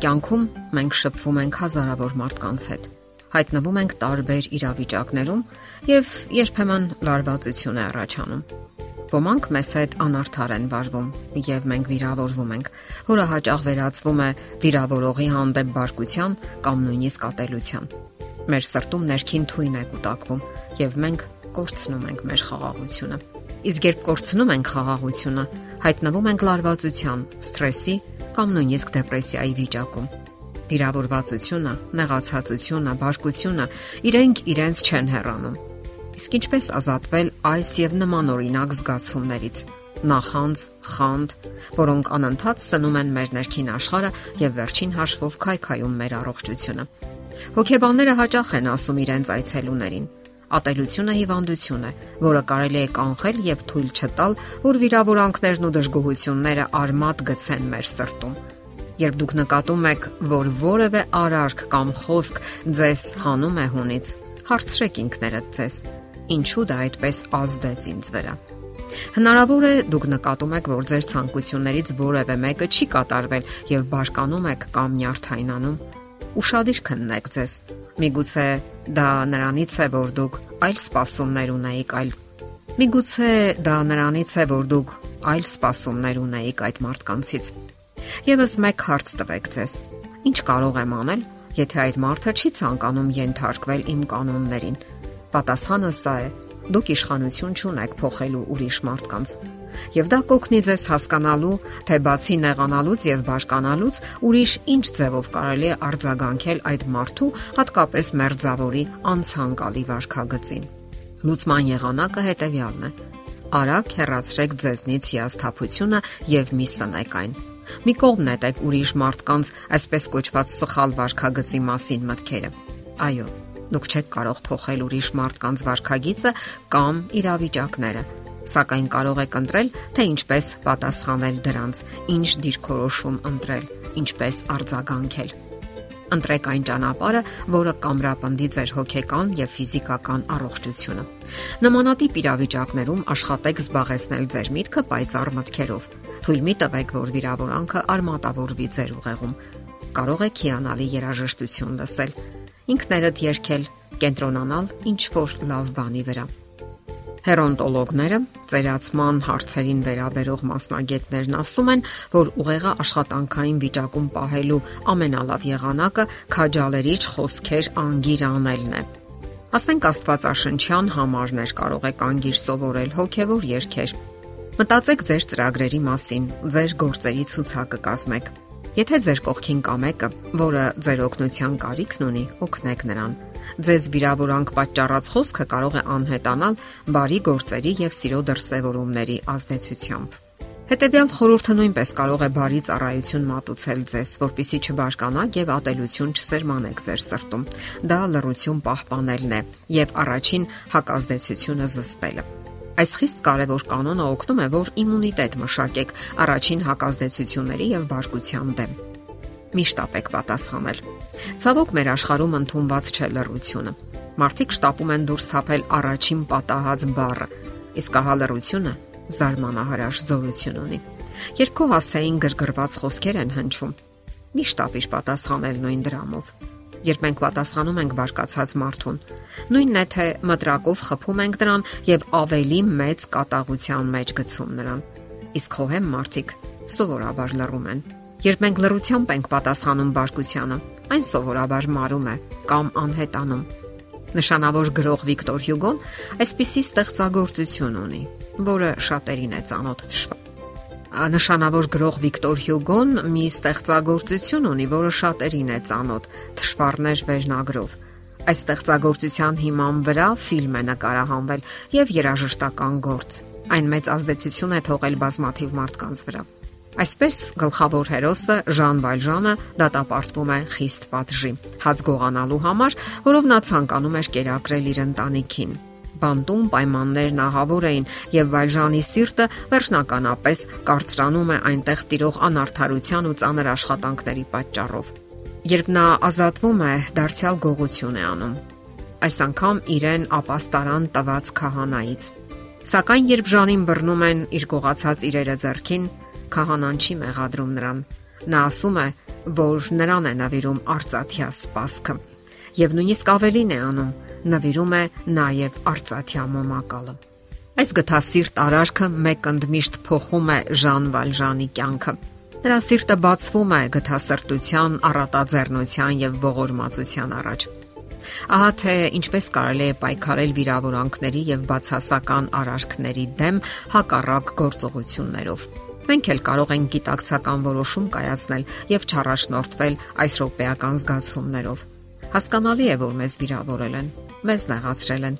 Կյանքում մենք շփվում ենք հազարավոր մարդկանց հետ։ Հայտնվում ենք տարբեր իրավիճակներում եւ երբեմն լարվածություն է առաջանում։ Ոմանք մեզ հետ անարդար են վարվում եւ մենք վիրավորվում ենք, որը հաճախ վերածվում է վիրավորողի հանդեպ բարկության կամ նույնիսկ ատելության։ Մեր սրտում ներքին թույն է կուտակվում եւ մենք կորցնում ենք մեր խաղաղությունը։ Իսկ երբ կորցնում ենք խաղաղությունը, հայտնվում ենք լարվածության, սթրեսի կամ նույնիսկ դեպրեսիայի վիճակում։ Վիրավորվածությունը, նեղացածությունը, բարկությունը իրենք իրենց չեն հեռանում։ Իսկ ինչպես ազատվել այս եւ նման օրինակ զգացումներից։ Նախանձ, խանդ, որոնք անընդհատ սնում են մեր ներքին աշխարհը եւ վերջին հաշվով քայքայում մեր առողջությունը։ Հոգեբանները հաճախ են ասում իրենց այցելուներին Ատելությունը հիվանդություն է, որը կարելի է կանխել եւ թույլ չտալ, որ վիրավորանքներն ու դժգոհությունները արմատ գցեն մեր սրտում։ Երբ դուք նկատում եք, որ որևէ արարք կամ խոսք ձեզ հանում է հունից, հարցրեք ինքներդ ձեզ. ինչու դա այդպես ազդեց ինձ վրա։ Հնարավոր է դուք նկատում եք, որ ձեր ցանկություններից որևէ մեկը չի կատարվել եւ բարկանում եք կամ նյարդայնանում Ուշադիր քննեք ձեզ։ Միգուցե դա նրանից է, որ դուք այլ սպասումներ ունեիք, այլ Միգուցե դա նրանից է, որ դուք այլ սպասումներ ունեիք այդ մարդկանցից։ Եվս մեկ հարց տվեք ձեզ. Ինչ կարող եմ անել, եթե այդ մարդը չի ցանկանում ենթարկվել իմ կանոններին։ Պատասխանը սա է. Դուք իշխանություն չունեք փոխելու ուրիշ մարդկանց եւ դա կօգնի ձեզ հասկանալու, թե բացի նեղանալուց եւ բաշկանալուց ուրիշ ինչ ձևով կարելի է արձագանքել այդ մարդու, հատկապես մերձավորի անցանկալի վարքագծին։ Լուծման եղանակը հետեւյալն է. արագ հեռացրեք ձեզնից հիասթափությունը եւ մի սնեք այն։ Մի կողմ նետեք ուրիշ մարդկանց այսպես կոչված սխալ վարքագծի մասին մտքերը։ Այո, դուք չեք կարող փոխել ուրիշ մարդկանց վարքագիծը կամ իրավիճակները, սակայն կարող եք ընտրել, թե ինչպես պատասխանել դրանց, ինչ դիրքորոշում ընտրել, ինչպես արձագանքել։ Ընտրեք այն ճանապարհը, որը կամրապնդի ձեր հոգեկան եւ ֆիզիկական առողջությունը։ Նմանատիպ իրավիճակներում աշխատեք զբաղեցնել ձեր միտքը պայծառ մտքերով։ Թույլ մի տվեք, որ վիրավորանքը արմատավորվի ձեր ուղեղում։ Կարող եք հիանալի երաժշտություն լսել, ինքներդ երգել, կենտրոնանալ ինչ որ լավ բանի վրա Հերոնտոլոգները ծերացման հարցերին վերաբերող մասնագետներն ասում են, որ ուղեղը աշխատանքային վիճակում պահելու ամենալավ եղանակը քաջալերիչ խոսքեր անգիր անելն է։ Ասենք Աստվածաշնչյան համարներ կարող եք անգիր սովորել հոգևոր երկեր։ Մտածեք ձեր ծրագրերի մասին, ձեր գործերի ցուցակը կազմեք։ Եթե ձեր կողքին կա մեկը, որը ձեր օգնության կարիքն ունի, օգնեք նրան Ձեզ վիրավորանք պատճառած խոսքը կարող է անհետանալ բարի գործերի եւ սիրո դրսևորումների ազդեցությամբ։ Հետևյալ խորհուրդը նույնպես կարող է բարի ծառայություն մատուցել ձեզ, որpիսի չբարկանաք եւ ատելություն չսերմանեք ձեր սրտում։ Դա լրություն պահպանելն է եւ առաջին հակազդեցությունը զսպելը։ Այս խիստ կարևոր կանոնը օգնում է, որ իմունիտետ մշակեք առաջին հակազդեցությունների եւ բարկության դեմ միշտ ապեք պատասխանել։ Ցավոք մեր աշխարհում ընդունված չէ լռությունը։ Մարդիկ շտապում են դուրս թափել առաջին պատահած բառը, իսկ ահա լռությունը զարմանահարաշ զորություն ունի։ քո հասցեին գրգռված խոսքեր են հնչում, միշտ ապիշ պատասխանել նույն դրամով։ Երբ մենք պատասխանում ենք բարկացած մարդուն, նույնն է թե մտրակով խփում ենք նրան եւ ավելի մեծ կատաղության մեջ գցում նրան։ Իսկ խոհեմ մարդիկ սովորաբար լռում են Երբ մենք լրությամբ ենք պատասխանում բարկությանը, այն սովորաբար մարում է կամ անհետանում։ Նշանավոր գրող Վիկտոր Հյուգոն այսպիսի ստեղծագործություն ունի, որը շատերին է ծանոթ թշվառ նշանավոր գրող Վիկտոր Հյուգոն մի ստեղծագործություն ունի, որը շատերին է ծանոթ՝ Թշվառներ վերնագրով։ Այս ստեղծագործության հիման վրա ֆիլմ է նկարահանվել եւ երաժշտական գործ։ Այն մեծ ազդեցություն է թողել բազմաթիվ մարդկանց վրա։ Այսպես գլխավոր հերոսը Ժան Վալժանը դատապարտվում է խիստ պատժի, հաց գողանալու համար, որով նա ցանկանում էր կերակրել իր ընտանիքին բանտում պայմաններն ահավոր էին եւ Վալժանի սիրտը վերջնականապես կարծրանում է այնտեղ տիրող անարթարության ու ծանր աշխատանքների պատճառով։ Երբ նա ազատվում է, դարձյալ գողություն է անում։ Այս անգամ իրեն ապաստարան տված քահանայից։ Սակայն երբ Ժանին բռնում են իր գողացած իրերը зерքին, քահանան չի մեղադրում նրան։ Նա ասում է, որ նրան է նվիրում արծաթյա սպասքը։ Եվ նույնիսկ ավելին է անում, նվիրում է նաեւ արծաթյա մոմակալը այս գթասիրտ արարքը մեկ ընդմիշտ փոխում է Ժան Վալժանի կյանքը նրա սիրտը բացվում է գթասրտության, առատաձեռնության եւ ողորմածության առաջ Ահա թե ինչպես կարելի է պայքարել վիրավորանքների եւ բացասական արարքների դեմ հակառակ գործողություններով։ Մենք էլ կարող ենք գիտակցական որոշում կայացնել եւ չառաջնորդվել այս ռոպեական զգացումներով։ Հասկանալի է, որ մեզ վիրավորել են, մեզ նեղացրել են,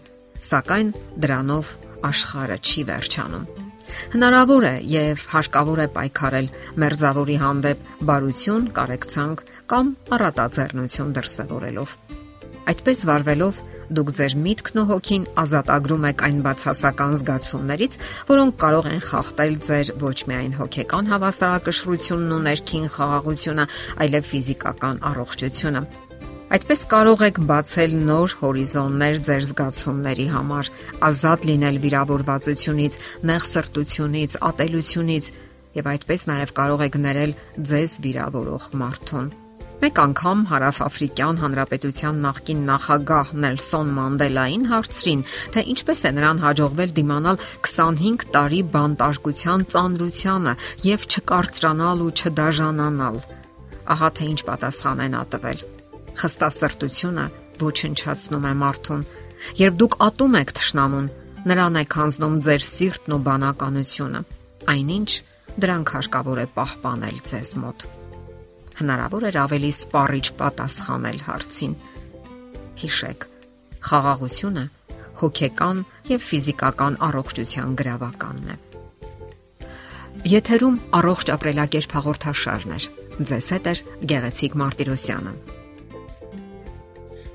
սակայն դրանով աշխարը չի վերջանում։ Հնարավոր է եւ հարկավոր է պայքարել մերձավորի հանդեպ բարություն, կարեկցանք կամ առատաձեռնություն դրսևորելով։ Այդպես վարվելով դուք ձեր միտքն ու հոգին ազատագրում եք այն բացասական զգացումներից, որոնք կարող են խախտել ձեր ոչ միայն հոգեկան հավասարակշռությունն ու ներքին խաղաղությունը, այլև ֆիզիկական առողջությունը։ Այդպես կարող եք բացել նոր հորիզոններ ձեր զգացումների համար, ազատ լինել վիրավորվածությունից, նեղ սրտությունից, ատելությունից եւ այդպես նաեւ կարող եք ներել ձեզ վիրավորող մարդուն։ Մեկ անգամ հարավաֆրիկյան հանրապետության նախկին նախագահ Նելսոն Մանդելային հարցրին, թե ինչպես է նրան հաջողվել դիմանալ 25 տարի բանտարկության ծանրությանը եւ չկարծրանալ ու չդաժանանալ։ Ահա թե ինչ պատասխան են ատվել։ Խստասրտությունը ոչնչացնում է մարդուն։ Երբ դուք ատում եք ճշնամուն, նրան է քանձնում ձեր սիրտն ու բանականությունը։ Այնինչ դրանք հարկավոր է պահպանել ձեզ մոտ հնարավոր էր ավելի սպառիչ պատասխանել հարցին։ Հիշեք, խաղաղությունը հոգեկան եւ ֆիզիկական առողջության գրավականն է։ Եթերում առողջ ապրելակերպ հաղորդաշարն է։ Ձեզ հետ է Գեղեցիկ Մարտիրոսյանը։